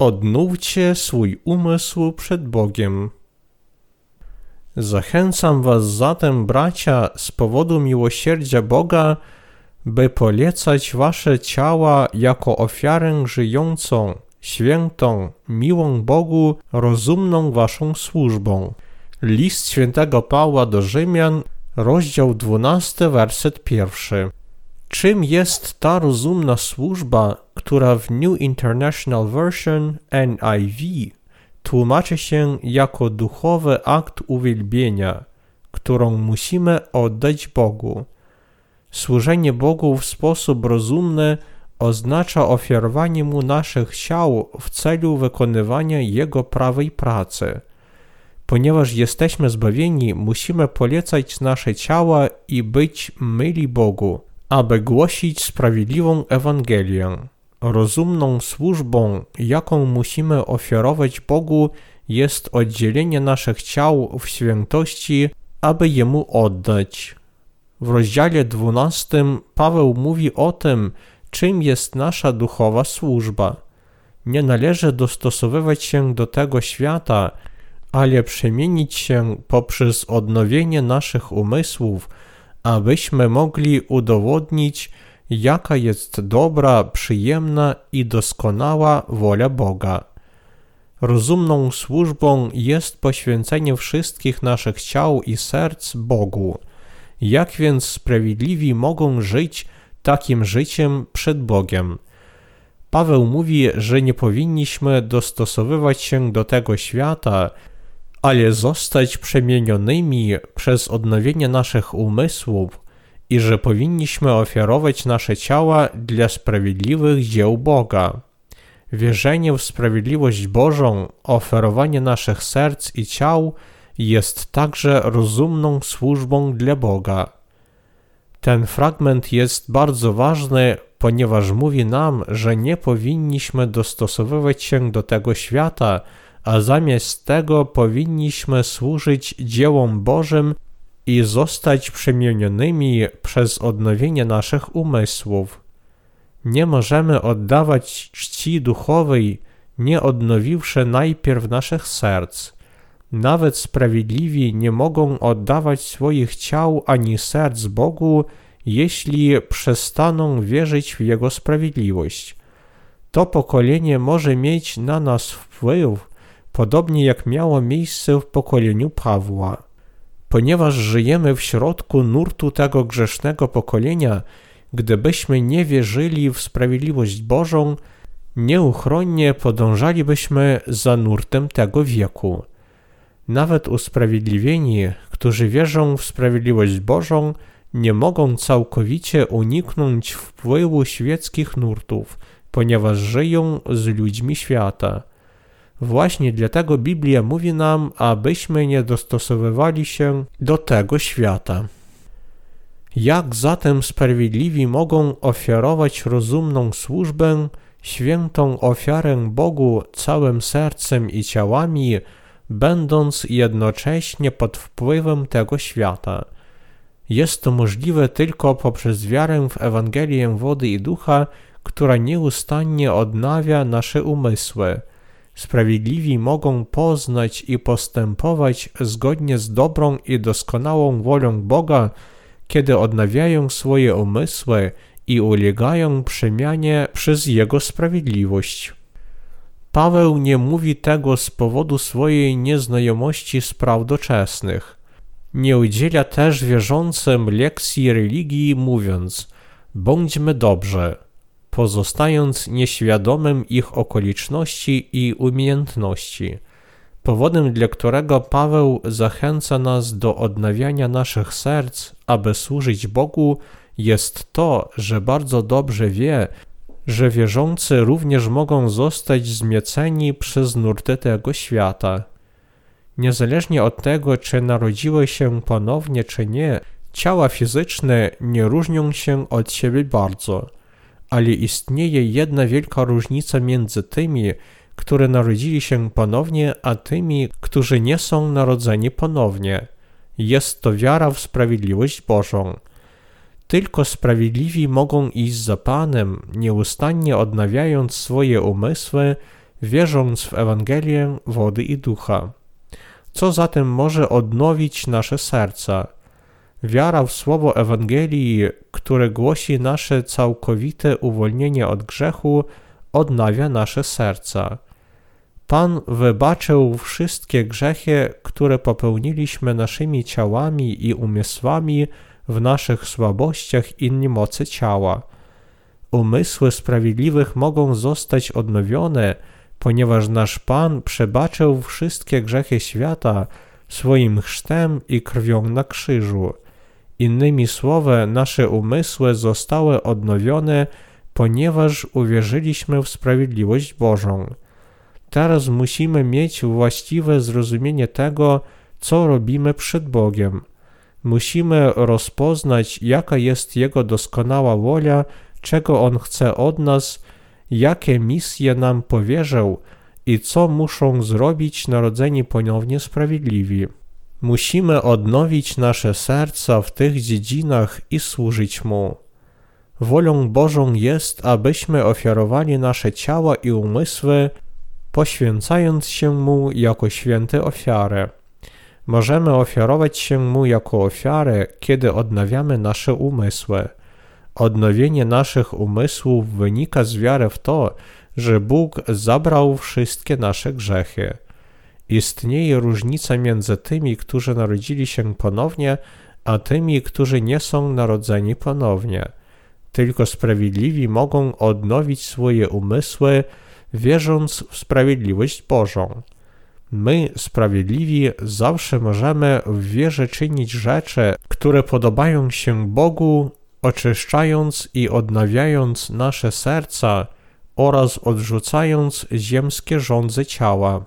Odnówcie swój umysł przed Bogiem. Zachęcam Was zatem, bracia, z powodu miłosierdzia Boga, by polecać Wasze ciała jako ofiarę żyjącą, świętą, miłą Bogu, rozumną Waszą służbą. List świętego Pawła do Rzymian, rozdział 12, werset pierwszy. Czym jest ta rozumna służba, która w New International Version NIV tłumaczy się jako duchowy akt uwielbienia, którą musimy oddać Bogu? Służenie Bogu w sposób rozumny oznacza ofiarowanie Mu naszych ciał w celu wykonywania Jego prawej pracy. Ponieważ jesteśmy zbawieni, musimy polecać nasze ciała i być myli Bogu, aby głosić sprawiedliwą Ewangelię. Rozumną służbą, jaką musimy ofiarować Bogu, jest oddzielenie naszych ciał w świętości, aby Jemu oddać. W rozdziale 12 Paweł mówi o tym, czym jest nasza duchowa służba. Nie należy dostosowywać się do tego świata, ale przemienić się poprzez odnowienie naszych umysłów, abyśmy mogli udowodnić, jaka jest dobra, przyjemna i doskonała wola Boga. Rozumną służbą jest poświęcenie wszystkich naszych ciał i serc Bogu. Jak więc sprawiedliwi mogą żyć takim życiem przed Bogiem? Paweł mówi, że nie powinniśmy dostosowywać się do tego świata, ale zostać przemienionymi przez odnowienie naszych umysłów i że powinniśmy ofiarować nasze ciała dla sprawiedliwych dzieł Boga. Wierzenie w sprawiedliwość Bożą, oferowanie naszych serc i ciał jest także rozumną służbą dla Boga. Ten fragment jest bardzo ważny, ponieważ mówi nam, że nie powinniśmy dostosowywać się do tego świata, a zamiast tego powinniśmy służyć dziełom Bożym i zostać przemienionymi przez odnowienie naszych umysłów. Nie możemy oddawać czci duchowej, nie odnowiwszy najpierw naszych serc. Nawet sprawiedliwi nie mogą oddawać swoich ciał ani serc Bogu, jeśli przestaną wierzyć w Jego sprawiedliwość. To pokolenie może mieć na nas wpływ, podobnie jak miało miejsce w pokoleniu Pawła. Ponieważ żyjemy w środku nurtu tego grzesznego pokolenia, gdybyśmy nie wierzyli w sprawiedliwość Bożą, nieuchronnie podążalibyśmy za nurtem tego wieku. Nawet usprawiedliwieni, którzy wierzą w sprawiedliwość Bożą, nie mogą całkowicie uniknąć wpływu świeckich nurtów, ponieważ żyją z ludźmi świata. Właśnie dlatego Biblia mówi nam, abyśmy nie dostosowywali się do tego świata. Jak zatem sprawiedliwi mogą ofiarować rozumną służbę, świętą ofiarę Bogu całym sercem i ciałami, będąc jednocześnie pod wpływem tego świata? Jest to możliwe tylko poprzez wiarę w Ewangelię wody i ducha, która nieustannie odnawia nasze umysły Sprawiedliwi mogą poznać i postępować zgodnie z dobrą i doskonałą wolą Boga, kiedy odnawiają swoje umysły i ulegają przemianie przez Jego sprawiedliwość. Paweł nie mówi tego z powodu swojej nieznajomości spraw doczesnych. Nie udziela też wierzącym lekcji religii, mówiąc: Bądźmy dobrze pozostając nieświadomym ich okoliczności i umiejętności. Powodem, dla którego Paweł zachęca nas do odnawiania naszych serc, aby służyć Bogu, jest to, że bardzo dobrze wie, że wierzący również mogą zostać zmieceni przez nurty tego świata. Niezależnie od tego, czy narodziły się ponownie, czy nie, ciała fizyczne nie różnią się od siebie bardzo ale istnieje jedna wielka różnica między tymi, które narodzili się ponownie, a tymi, którzy nie są narodzeni ponownie. Jest to wiara w sprawiedliwość Bożą. Tylko sprawiedliwi mogą iść za Panem, nieustannie odnawiając swoje umysły, wierząc w Ewangelię wody i ducha. Co zatem może odnowić nasze serca? Wiara w słowo Ewangelii, które głosi nasze całkowite uwolnienie od grzechu, odnawia nasze serca. Pan wybaczył wszystkie grzechy, które popełniliśmy naszymi ciałami i umysłami w naszych słabościach i niemocy ciała. Umysły sprawiedliwych mogą zostać odnowione, ponieważ nasz Pan przebaczył wszystkie grzechy świata swoim chrztem i krwią na krzyżu. Innymi słowy, nasze umysły zostały odnowione, ponieważ uwierzyliśmy w sprawiedliwość Bożą. Teraz musimy mieć właściwe zrozumienie tego, co robimy przed Bogiem. Musimy rozpoznać, jaka jest Jego doskonała wola, czego On chce od nas, jakie misje nam powierzył i co muszą zrobić narodzeni ponownie sprawiedliwi. Musimy odnowić nasze serca w tych dziedzinach i służyć Mu. Wolą Bożą jest, abyśmy ofiarowali nasze ciała i umysły, poświęcając się Mu jako święte ofiary. Możemy ofiarować się Mu jako ofiarę, kiedy odnawiamy nasze umysły. Odnowienie naszych umysłów wynika z wiary w to, że Bóg zabrał wszystkie nasze grzechy. Istnieje różnica między tymi, którzy narodzili się ponownie, a tymi, którzy nie są narodzeni ponownie. Tylko sprawiedliwi mogą odnowić swoje umysły, wierząc w sprawiedliwość Bożą. My, sprawiedliwi, zawsze możemy w wierze czynić rzeczy, które podobają się Bogu, oczyszczając i odnawiając nasze serca oraz odrzucając ziemskie rządze ciała.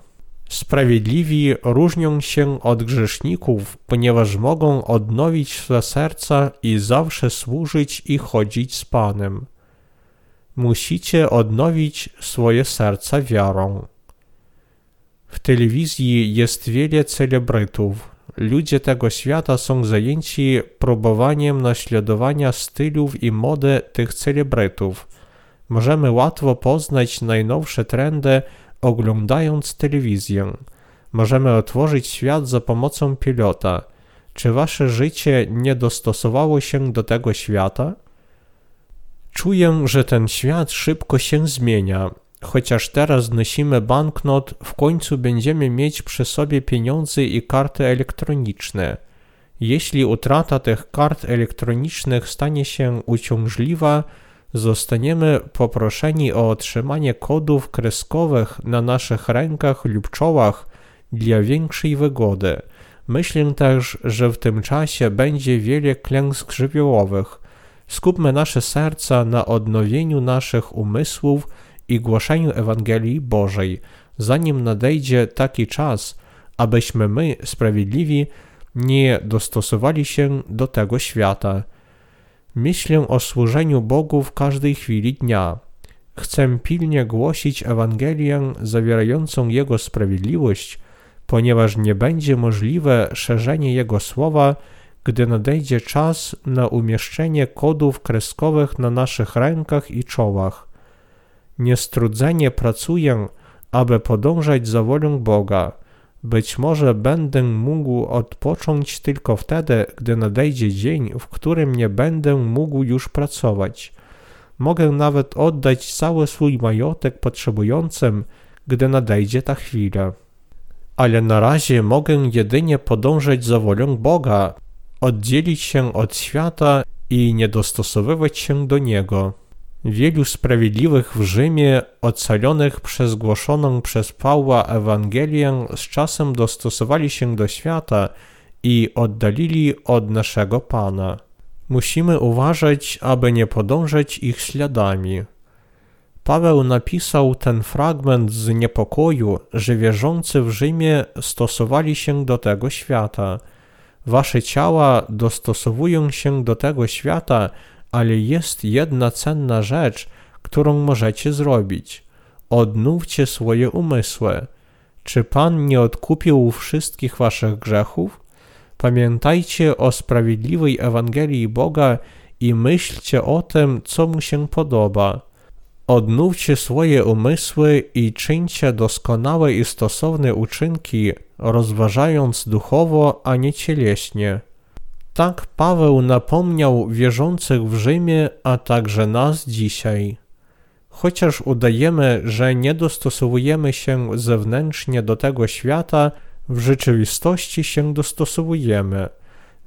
Sprawiedliwi różnią się od grzeszników, ponieważ mogą odnowić swe serca i zawsze służyć i chodzić z Panem. Musicie odnowić swoje serca wiarą. W telewizji jest wiele celebrytów. Ludzie tego świata są zajęci próbowaniem naśladowania stylów i mody tych celebrytów. Możemy łatwo poznać najnowsze trendy oglądając telewizję. Możemy otworzyć świat za pomocą pilota. Czy wasze życie nie dostosowało się do tego świata? Czuję, że ten świat szybko się zmienia. Chociaż teraz nosimy banknot, w końcu będziemy mieć przy sobie pieniądze i karty elektroniczne. Jeśli utrata tych kart elektronicznych stanie się uciążliwa, zostaniemy poproszeni o otrzymanie kodów kreskowych na naszych rękach lub czołach dla większej wygody. Myślę też, że w tym czasie będzie wiele klęsk żywiołowych. Skupmy nasze serca na odnowieniu naszych umysłów i głoszeniu Ewangelii Bożej, zanim nadejdzie taki czas, abyśmy my, sprawiedliwi, nie dostosowali się do tego świata. Myślę o służeniu Bogu w każdej chwili dnia. Chcę pilnie głosić Ewangelię zawierającą Jego sprawiedliwość, ponieważ nie będzie możliwe szerzenie Jego słowa, gdy nadejdzie czas na umieszczenie kodów kreskowych na naszych rękach i czołach. Niestrudzenie pracuję, aby podążać za wolą Boga. Być może będę mógł odpocząć tylko wtedy, gdy nadejdzie dzień, w którym nie będę mógł już pracować. Mogę nawet oddać cały swój majątek potrzebującym, gdy nadejdzie ta chwila. Ale na razie mogę jedynie podążać za wolą Boga, oddzielić się od świata i nie dostosowywać się do niego. Wielu sprawiedliwych w Rzymie, ocalonych przez głoszoną przez Pawła Ewangelię, z czasem dostosowali się do świata i oddalili od naszego Pana. Musimy uważać, aby nie podążać ich śladami. Paweł napisał ten fragment z niepokoju, że wierzący w Rzymie stosowali się do tego świata. Wasze ciała dostosowują się do tego świata, ale jest jedna cenna rzecz, którą możecie zrobić. Odnówcie swoje umysły. Czy Pan nie odkupił wszystkich waszych grzechów? Pamiętajcie o sprawiedliwej Ewangelii Boga i myślcie o tym, co mu się podoba. Odnówcie swoje umysły i czyńcie doskonałe i stosowne uczynki, rozważając duchowo, a nie cieleśnie. Tak Paweł napomniał wierzących w Rzymie, a także nas dzisiaj. Chociaż udajemy, że nie dostosowujemy się zewnętrznie do tego świata, w rzeczywistości się dostosowujemy.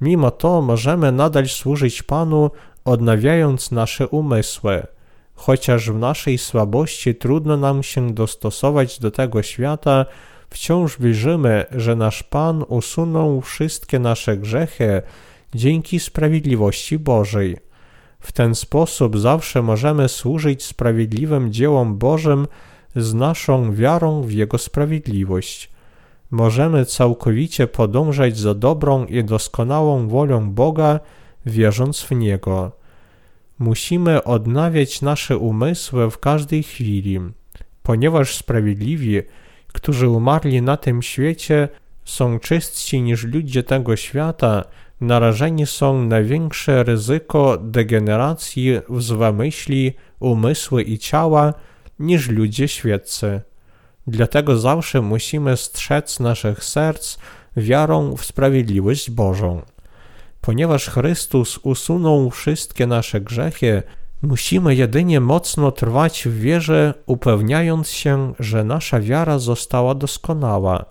Mimo to możemy nadal służyć Panu, odnawiając nasze umysły. Chociaż w naszej słabości trudno nam się dostosować do tego świata, wciąż wierzymy, że nasz Pan usunął wszystkie nasze grzechy dzięki sprawiedliwości Bożej. W ten sposób zawsze możemy służyć sprawiedliwym dziełom Bożym z naszą wiarą w Jego sprawiedliwość. Możemy całkowicie podążać za dobrą i doskonałą wolą Boga, wierząc w Niego. Musimy odnawiać nasze umysły w każdej chwili, ponieważ sprawiedliwi, którzy umarli na tym świecie, są czystsi niż ludzie tego świata, narażeni są na większe ryzyko degeneracji w złe myśli, umysły i ciała niż ludzie świeccy. Dlatego zawsze musimy strzec naszych serc wiarą w sprawiedliwość Bożą. Ponieważ Chrystus usunął wszystkie nasze grzechy, musimy jedynie mocno trwać w wierze, upewniając się, że nasza wiara została doskonała.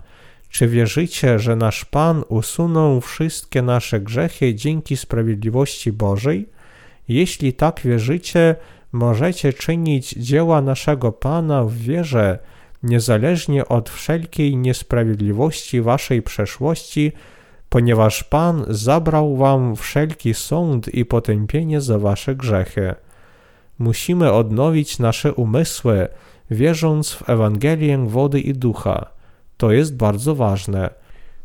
Czy wierzycie, że nasz Pan usunął wszystkie nasze grzechy dzięki sprawiedliwości Bożej? Jeśli tak wierzycie, możecie czynić dzieła naszego Pana w wierze, niezależnie od wszelkiej niesprawiedliwości waszej przeszłości, ponieważ Pan zabrał wam wszelki sąd i potępienie za wasze grzechy. Musimy odnowić nasze umysły, wierząc w Ewangelię wody i ducha. To jest bardzo ważne.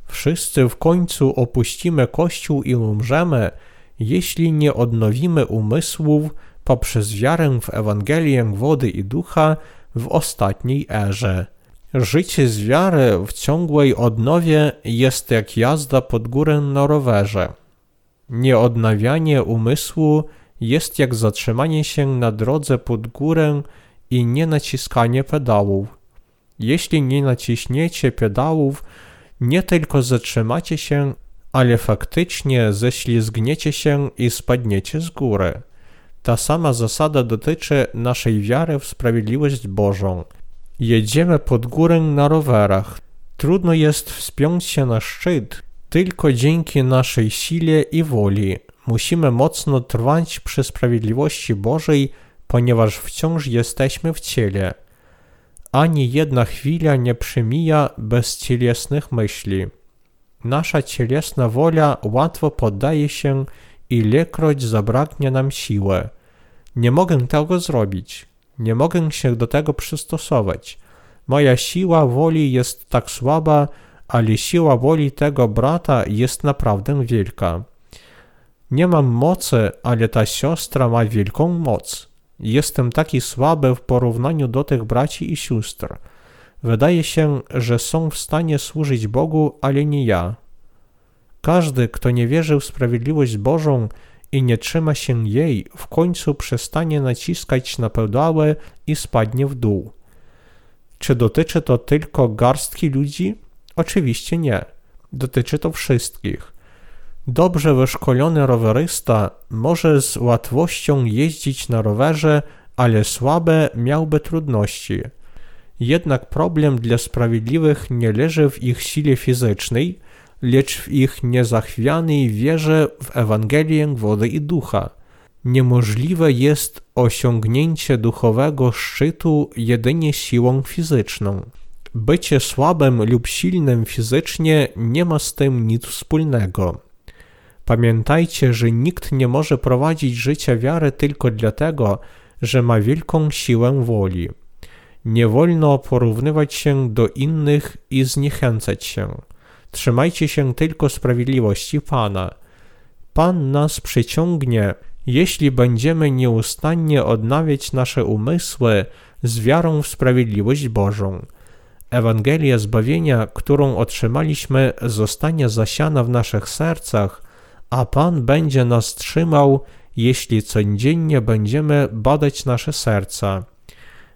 Wszyscy w końcu opuścimy Kościół i umrzemy, jeśli nie odnowimy umysłów poprzez wiarę w Ewangelię wody i ducha w ostatniej erze. Życie z wiary w ciągłej odnowie jest jak jazda pod górę na rowerze. Nieodnawianie umysłu jest jak zatrzymanie się na drodze pod górę i nie naciskanie pedałów. Jeśli nie naciśniecie pedałów, nie tylko zatrzymacie się, ale faktycznie ześlizgniecie się i spadniecie z góry. Ta sama zasada dotyczy naszej wiary w sprawiedliwość Bożą. Jedziemy pod górę na rowerach. Trudno jest wspiąć się na szczyt tylko dzięki naszej sile i woli. Musimy mocno trwać przy sprawiedliwości Bożej, ponieważ wciąż jesteśmy w ciele. Ani jedna chwila nie przemija bez cielesnych myśli. Nasza cielesna wola łatwo poddaje się ilekroć zabraknie nam siły. Nie mogę tego zrobić. Nie mogę się do tego przystosować. Moja siła woli jest tak słaba, ale siła woli tego brata jest naprawdę wielka. Nie mam mocy, ale ta siostra ma wielką moc. Jestem taki słaby w porównaniu do tych braci i sióstr. Wydaje się, że są w stanie służyć Bogu, ale nie ja. Każdy, kto nie wierzy w sprawiedliwość Bożą i nie trzyma się jej, w końcu przestanie naciskać na pedały i spadnie w dół. Czy dotyczy to tylko garstki ludzi? Oczywiście nie. Dotyczy to wszystkich. Dobrze wyszkolony rowerysta może z łatwością jeździć na rowerze, ale słabe miałby trudności. Jednak problem dla sprawiedliwych nie leży w ich sile fizycznej, lecz w ich niezachwianej wierze w Ewangelię wody i ducha. Niemożliwe jest osiągnięcie duchowego szczytu jedynie siłą fizyczną. Bycie słabym lub silnym fizycznie nie ma z tym nic wspólnego. Pamiętajcie, że nikt nie może prowadzić życia wiary tylko dlatego, że ma wielką siłę woli. Nie wolno porównywać się do innych i zniechęcać się. Trzymajcie się tylko sprawiedliwości Pana. Pan nas przyciągnie, jeśli będziemy nieustannie odnawiać nasze umysły z wiarą w sprawiedliwość Bożą. Ewangelia zbawienia, którą otrzymaliśmy, zostanie zasiana w naszych sercach, a Pan będzie nas trzymał, jeśli codziennie będziemy badać nasze serca.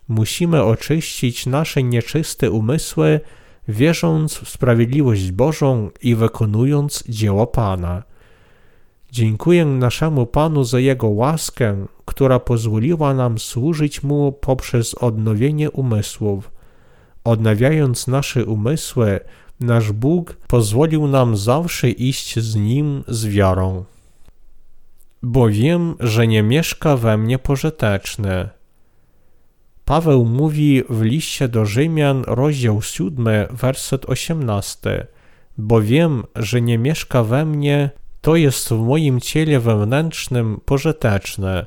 musimy oczyścić nasze nieczyste umysły, wierząc w sprawiedliwość Bożą i wykonując dzieło Pana. Dziękuję naszemu Panu za Jego łaskę, która pozwoliła nam służyć Mu poprzez odnowienie umysłów. Odnawiając nasze umysły, nasz Bóg pozwolił nam zawsze iść z Nim z wiarą. Bo wiem, że nie mieszka we mnie pożyteczny. Paweł mówi w liście do Rzymian, rozdział 7, werset 18. Bo wiem, że nie mieszka we mnie, to jest w moim ciele wewnętrznym pożyteczne,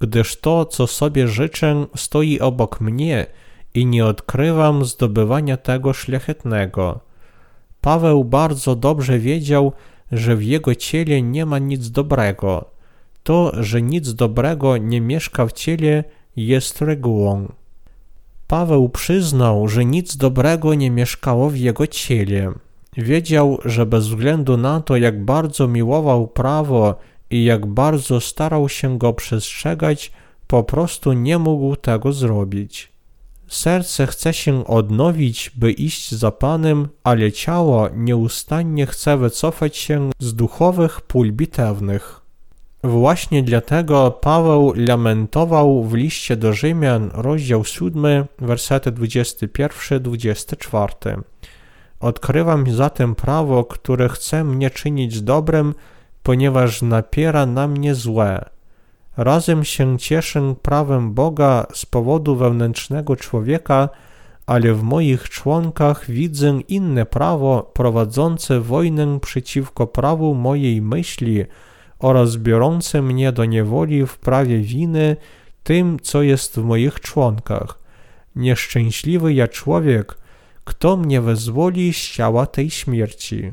gdyż to, co sobie życzę, stoi obok mnie i nie odkrywam zdobywania tego szlachetnego. Paweł bardzo dobrze wiedział, że w jego ciele nie ma nic dobrego. To, że nic dobrego nie mieszka w ciele, jest regułą. Paweł przyznał, że nic dobrego nie mieszkało w jego ciele. Wiedział, że bez względu na to, jak bardzo miłował prawo i jak bardzo starał się go przestrzegać, po prostu nie mógł tego zrobić. Serce chce się odnowić, by iść za Panem, ale ciało nieustannie chce wycofać się z duchowych pól bitewnych. Właśnie dlatego Paweł lamentował w liście do Rzymian, rozdział 7, wersety 21-24. Odkrywam zatem prawo, które chce mnie czynić dobrem, ponieważ napiera na mnie złe. Razem się cieszę prawem Boga z powodu wewnętrznego człowieka, ale w moich członkach widzę inne prawo prowadzące wojnę przeciwko prawu mojej myśli oraz biorące mnie do niewoli w prawie winy tym, co jest w moich członkach. Nieszczęśliwy ja człowiek, kto mnie wezwoli z ciała tej śmierci.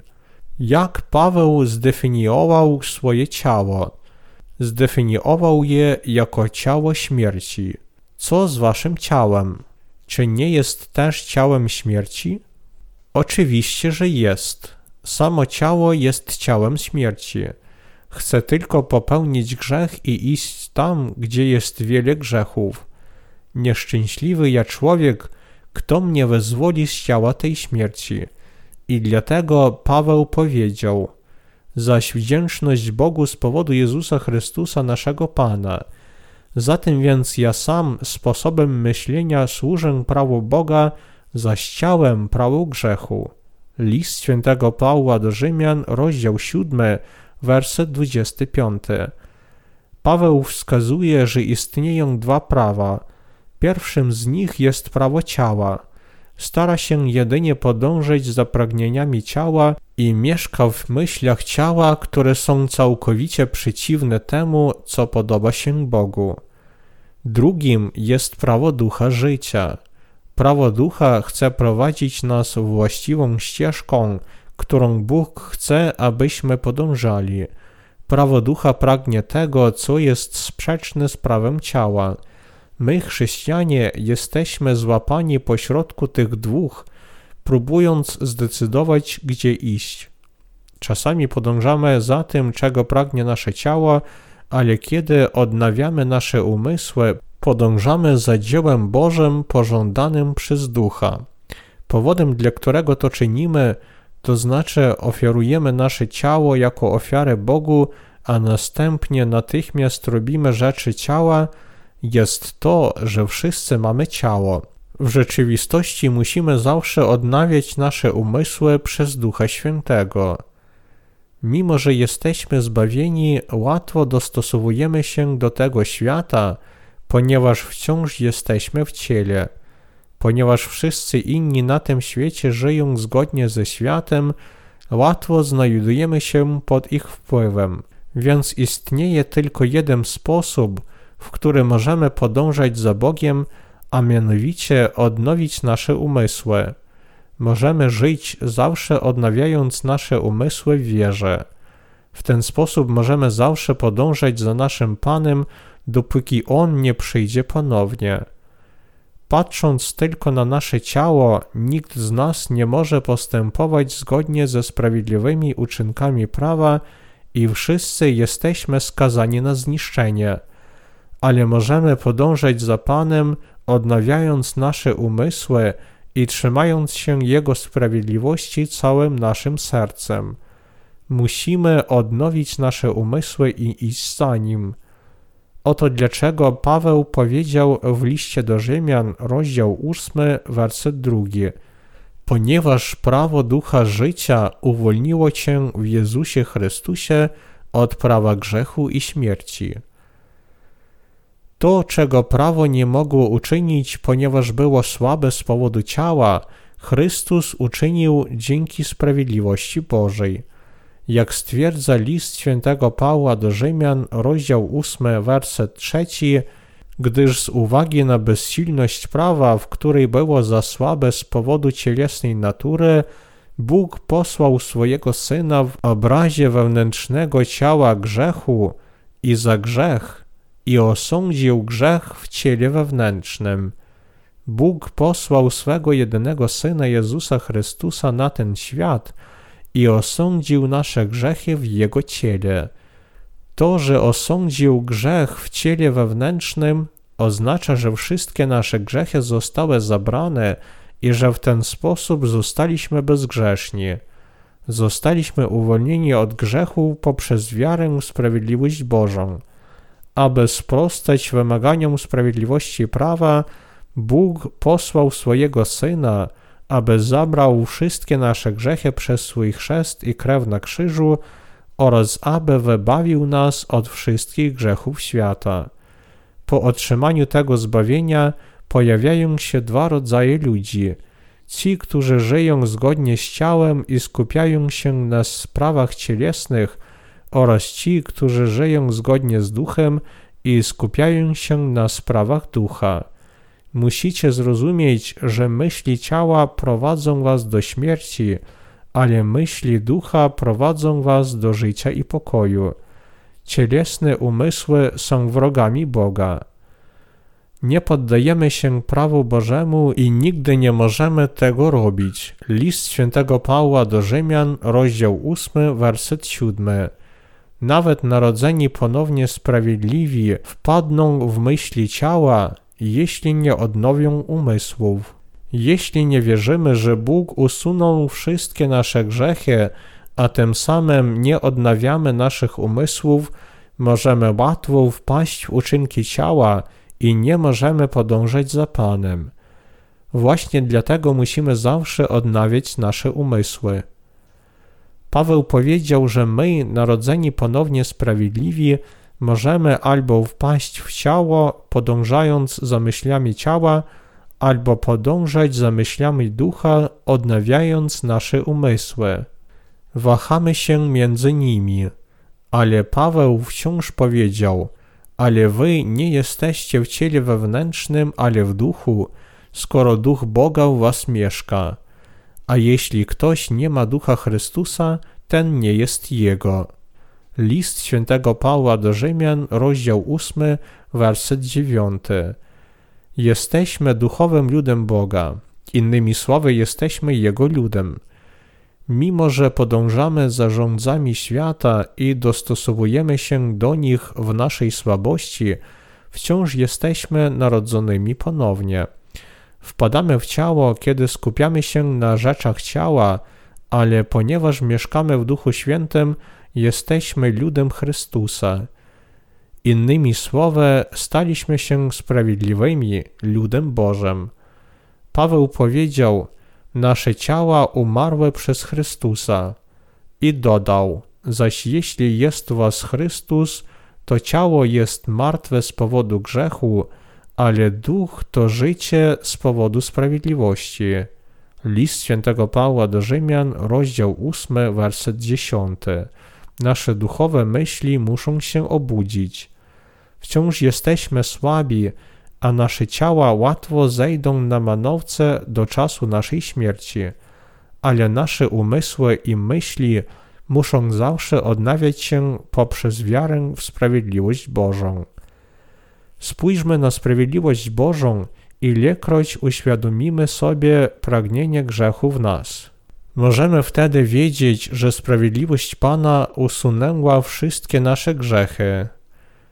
Jak Paweł zdefiniował swoje ciało? Zdefiniował je jako ciało śmierci. Co z waszym ciałem? Czy nie jest też ciałem śmierci? Oczywiście, że jest. Samo ciało jest ciałem śmierci. Chce tylko popełnić grzech i iść tam, gdzie jest wiele grzechów. Nieszczęśliwy ja człowiek, kto mnie wezwoli z ciała tej śmierci. I dlatego Paweł powiedział, zaś wdzięczność Bogu z powodu Jezusa Chrystusa naszego Pana. Zatem więc ja sam sposobem myślenia służę prawu Boga, zaś ciałem prawu grzechu. List świętego Pawła do Rzymian, rozdział 7, werset 25. Paweł wskazuje, że istnieją dwa prawa – Pierwszym z nich jest prawo ciała. Stara się jedynie podążać za pragnieniami ciała i mieszka w myślach ciała, które są całkowicie przeciwne temu, co podoba się Bogu. Drugim jest prawo ducha życia. Prawo ducha chce prowadzić nas właściwą ścieżką, którą Bóg chce, abyśmy podążali. Prawo ducha pragnie tego, co jest sprzeczne z prawem ciała – My, chrześcijanie, jesteśmy złapani pośrodku tych dwóch, próbując zdecydować, gdzie iść. Czasami podążamy za tym, czego pragnie nasze ciało, ale kiedy odnawiamy nasze umysły, podążamy za dziełem Bożym pożądanym przez Ducha. Powodem, dla którego to czynimy, to znaczy ofiarujemy nasze ciało jako ofiarę Bogu, a następnie natychmiast robimy rzeczy ciała, jest to, że wszyscy mamy ciało. W rzeczywistości musimy zawsze odnawiać nasze umysły przez Ducha Świętego. Mimo, że jesteśmy zbawieni, łatwo dostosowujemy się do tego świata, ponieważ wciąż jesteśmy w ciele. Ponieważ wszyscy inni na tym świecie żyją zgodnie ze światem, łatwo znajdujemy się pod ich wpływem. Więc istnieje tylko jeden sposób, w który możemy podążać za Bogiem, a mianowicie odnowić nasze umysły. Możemy żyć zawsze odnawiając nasze umysły w wierze. W ten sposób możemy zawsze podążać za naszym Panem, dopóki On nie przyjdzie ponownie. Patrząc tylko na nasze ciało, nikt z nas nie może postępować zgodnie ze sprawiedliwymi uczynkami prawa i wszyscy jesteśmy skazani na zniszczenie ale możemy podążać za Panem, odnawiając nasze umysły i trzymając się Jego sprawiedliwości całym naszym sercem. Musimy odnowić nasze umysły i iść za Nim. Oto dlaczego Paweł powiedział w liście do Rzymian, rozdział 8, werset 2. Ponieważ prawo ducha życia uwolniło cię w Jezusie Chrystusie od prawa grzechu i śmierci. To, czego prawo nie mogło uczynić, ponieważ było słabe z powodu ciała, Chrystus uczynił dzięki sprawiedliwości Bożej. Jak stwierdza list świętego Pawła do Rzymian, rozdział 8, werset 3, gdyż z uwagi na bezsilność prawa, w której było za słabe z powodu cielesnej natury, Bóg posłał swojego Syna w obrazie wewnętrznego ciała grzechu i za grzech i osądził grzech w ciele wewnętrznym. Bóg posłał swego jedynego Syna Jezusa Chrystusa na ten świat i osądził nasze grzechy w Jego ciele. To, że osądził grzech w ciele wewnętrznym, oznacza, że wszystkie nasze grzechy zostały zabrane i że w ten sposób zostaliśmy bezgrzeszni. Zostaliśmy uwolnieni od grzechu poprzez wiarę w sprawiedliwość Bożą. Aby sprostać wymaganiom sprawiedliwości prawa, Bóg posłał swojego Syna, aby zabrał wszystkie nasze grzechy przez swój chrzest i krew na krzyżu oraz aby wybawił nas od wszystkich grzechów świata. Po otrzymaniu tego zbawienia pojawiają się dwa rodzaje ludzi. Ci, którzy żyją zgodnie z ciałem i skupiają się na sprawach cielesnych, oraz ci, którzy żyją zgodnie z duchem i skupiają się na sprawach ducha. Musicie zrozumieć, że myśli ciała prowadzą was do śmierci, ale myśli ducha prowadzą was do życia i pokoju. Cielesne umysły są wrogami Boga. Nie poddajemy się prawu Bożemu i nigdy nie możemy tego robić. List świętego Pawła do Rzymian, rozdział 8, werset 7. Nawet narodzeni ponownie sprawiedliwi wpadną w myśli ciała, jeśli nie odnowią umysłów. Jeśli nie wierzymy, że Bóg usunął wszystkie nasze grzechy, a tym samym nie odnawiamy naszych umysłów, możemy łatwo wpaść w uczynki ciała i nie możemy podążać za Panem. Właśnie dlatego musimy zawsze odnawiać nasze umysły. Paweł powiedział, że my, narodzeni ponownie sprawiedliwi, możemy albo wpaść w ciało, podążając za myślami ciała, albo podążać za myślami ducha, odnawiając nasze umysły. Wahamy się między nimi, ale Paweł wciąż powiedział: Ale wy nie jesteście w ciele wewnętrznym, ale w duchu, skoro duch Boga w was mieszka. A jeśli ktoś nie ma ducha Chrystusa, ten nie jest jego. List świętego Pawła do Rzymian, rozdział 8, werset 9. Jesteśmy duchowym ludem Boga. Innymi słowy, jesteśmy Jego ludem. Mimo, że podążamy za rządzami świata i dostosowujemy się do nich w naszej słabości, wciąż jesteśmy narodzonymi ponownie. Wpadamy w ciało, kiedy skupiamy się na rzeczach ciała, ale ponieważ mieszkamy w Duchu Świętym, jesteśmy ludem Chrystusa. Innymi słowy, staliśmy się sprawiedliwymi ludem Bożym. Paweł powiedział, nasze ciała umarły przez Chrystusa i dodał, zaś jeśli jest was Chrystus, to ciało jest martwe z powodu grzechu, ale duch to życie z powodu sprawiedliwości. List świętego Pawła do Rzymian, rozdział 8, werset 10. Nasze duchowe myśli muszą się obudzić. Wciąż jesteśmy słabi, a nasze ciała łatwo zejdą na manowce do czasu naszej śmierci, ale nasze umysły i myśli muszą zawsze odnawiać się poprzez wiarę w sprawiedliwość Bożą. Spójrzmy na sprawiedliwość Bożą, ilekroć uświadomimy sobie pragnienie grzechu w nas. Możemy wtedy wiedzieć, że sprawiedliwość Pana usunęła wszystkie nasze grzechy.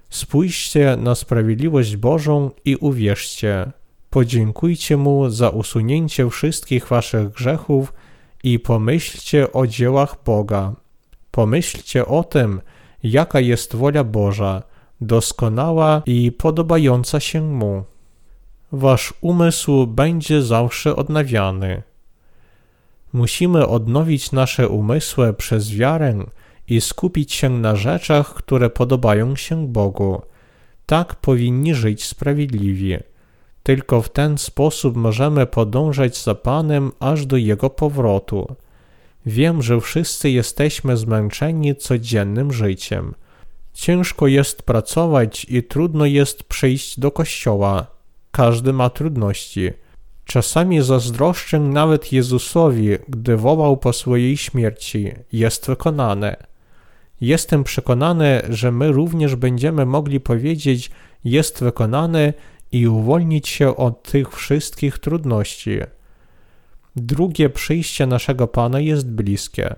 Spójrzcie na sprawiedliwość Bożą i uwierzcie. podziękujcie Mu za usunięcie wszystkich waszych grzechów i pomyślcie o dziełach Boga. Pomyślcie o tym, jaka jest wola Boża, doskonała i podobająca się Mu. Wasz umysł będzie zawsze odnawiany. Musimy odnowić nasze umysły przez wiarę i skupić się na rzeczach, które podobają się Bogu. Tak powinni żyć sprawiedliwie. Tylko w ten sposób możemy podążać za Panem aż do Jego powrotu. Wiem, że wszyscy jesteśmy zmęczeni codziennym życiem. Ciężko jest pracować i trudno jest przyjść do kościoła. Każdy ma trudności. Czasami zazdroszczę nawet Jezusowi, gdy wołał po swojej śmierci: Jest wykonane. Jestem przekonany, że my również będziemy mogli powiedzieć: Jest wykonane i uwolnić się od tych wszystkich trudności. Drugie przyjście naszego Pana jest bliskie.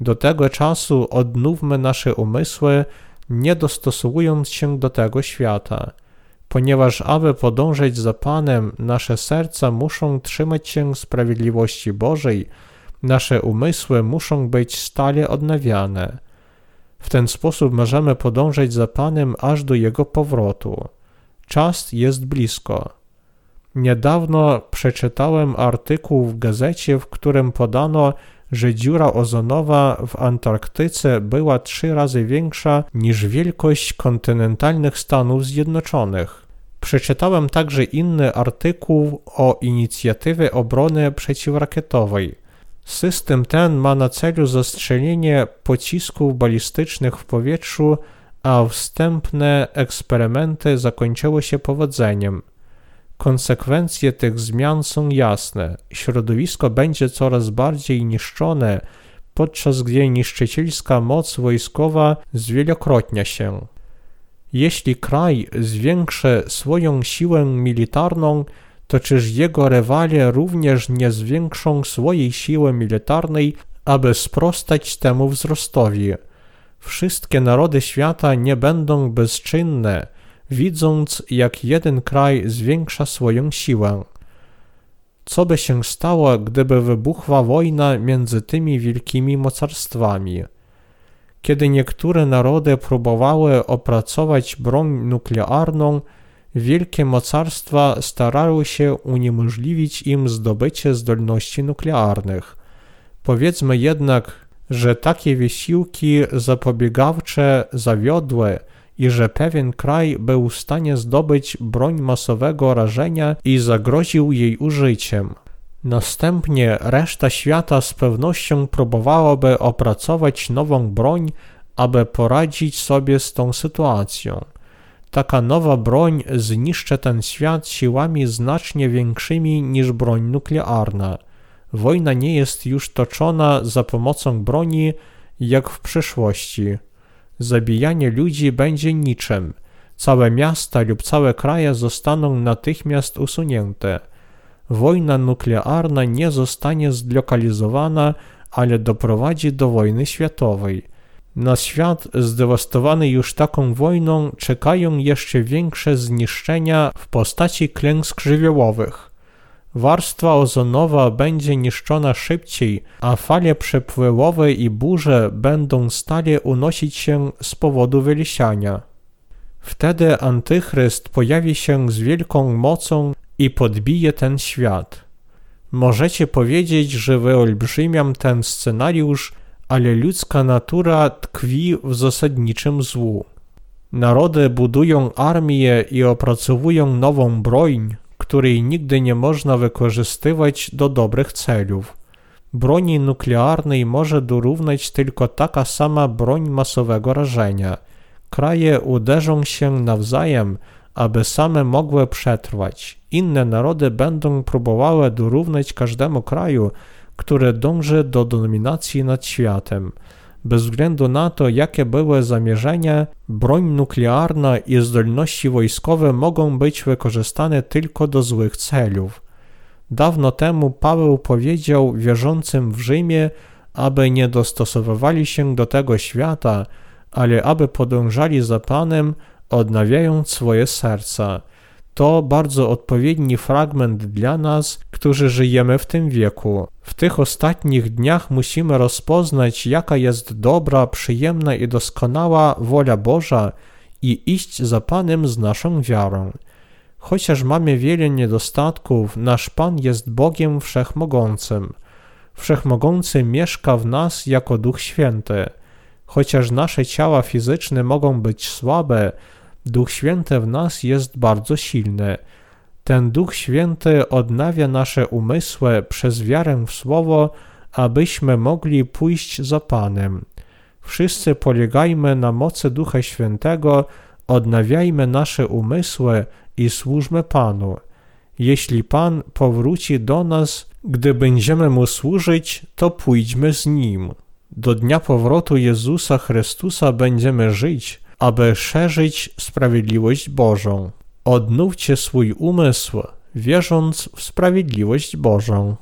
Do tego czasu odnówmy nasze umysły, nie dostosowując się do tego świata, ponieważ aby podążać za Panem, nasze serca muszą trzymać się sprawiedliwości Bożej, nasze umysły muszą być stale odnawiane. W ten sposób możemy podążać za Panem aż do Jego powrotu. Czas jest blisko. Niedawno przeczytałem artykuł w gazecie, w którym podano, że dziura ozonowa w Antarktyce była trzy razy większa niż wielkość kontynentalnych Stanów Zjednoczonych. Przeczytałem także inny artykuł o inicjatywie obrony przeciwrakietowej. System ten ma na celu zastrzelenie pocisków balistycznych w powietrzu, a wstępne eksperymenty zakończyły się powodzeniem. Konsekwencje tych zmian są jasne. Środowisko będzie coraz bardziej niszczone, podczas gdy niszczycielska moc wojskowa zwielokrotnia się. Jeśli kraj zwiększy swoją siłę militarną, to czyż jego rywale również nie zwiększą swojej siły militarnej, aby sprostać temu wzrostowi? Wszystkie narody świata nie będą bezczynne, widząc jak jeden kraj zwiększa swoją siłę. Co by się stało, gdyby wybuchła wojna między tymi wielkimi mocarstwami? Kiedy niektóre narody próbowały opracować broń nuklearną, wielkie mocarstwa starały się uniemożliwić im zdobycie zdolności nuklearnych. Powiedzmy jednak, że takie wysiłki zapobiegawcze zawiodły i że pewien kraj był w stanie zdobyć broń masowego rażenia i zagroził jej użyciem. Następnie reszta świata z pewnością próbowałaby opracować nową broń, aby poradzić sobie z tą sytuacją. Taka nowa broń zniszczy ten świat siłami znacznie większymi niż broń nuklearna. Wojna nie jest już toczona za pomocą broni jak w przyszłości. Zabijanie ludzi będzie niczym. Całe miasta lub całe kraje zostaną natychmiast usunięte. Wojna nuklearna nie zostanie zlokalizowana, ale doprowadzi do wojny światowej. Na świat zdewastowany już taką wojną czekają jeszcze większe zniszczenia w postaci klęsk żywiołowych. Warstwa ozonowa będzie niszczona szybciej, a fale przepływowe i burze będą stale unosić się z powodu wylesiania. Wtedy Antychryst pojawi się z wielką mocą i podbije ten świat. Możecie powiedzieć, że wyolbrzymiam ten scenariusz, ale ludzka natura tkwi w zasadniczym złu. Narody budują armię i opracowują nową broń, której nigdy nie można wykorzystywać do dobrych celów. Broni nuklearnej może dorównać tylko taka sama broń masowego rażenia. Kraje uderzą się nawzajem, aby same mogły przetrwać. Inne narody będą próbowały dorównać każdemu kraju, który dąży do dominacji nad światem. Bez względu na to, jakie były zamierzenia, broń nuklearna i zdolności wojskowe mogą być wykorzystane tylko do złych celów. Dawno temu Paweł powiedział wierzącym w Rzymie, aby nie dostosowywali się do tego świata, ale aby podążali za Panem, odnawiając swoje serca. To bardzo odpowiedni fragment dla nas, którzy żyjemy w tym wieku. W tych ostatnich dniach musimy rozpoznać, jaka jest dobra, przyjemna i doskonała wola Boża i iść za Panem z naszą wiarą. Chociaż mamy wiele niedostatków, nasz Pan jest Bogiem Wszechmogącym. Wszechmogący mieszka w nas jako Duch Święty. Chociaż nasze ciała fizyczne mogą być słabe, Duch Święty w nas jest bardzo silny. Ten Duch Święty odnawia nasze umysły przez wiarę w Słowo, abyśmy mogli pójść za Panem. Wszyscy polegajmy na mocy Ducha Świętego, odnawiajmy nasze umysły i służmy Panu. Jeśli Pan powróci do nas, gdy będziemy Mu służyć, to pójdźmy z Nim. Do dnia powrotu Jezusa Chrystusa będziemy żyć, aby szerzyć sprawiedliwość Bożą. Odnówcie swój umysł, wierząc w sprawiedliwość Bożą.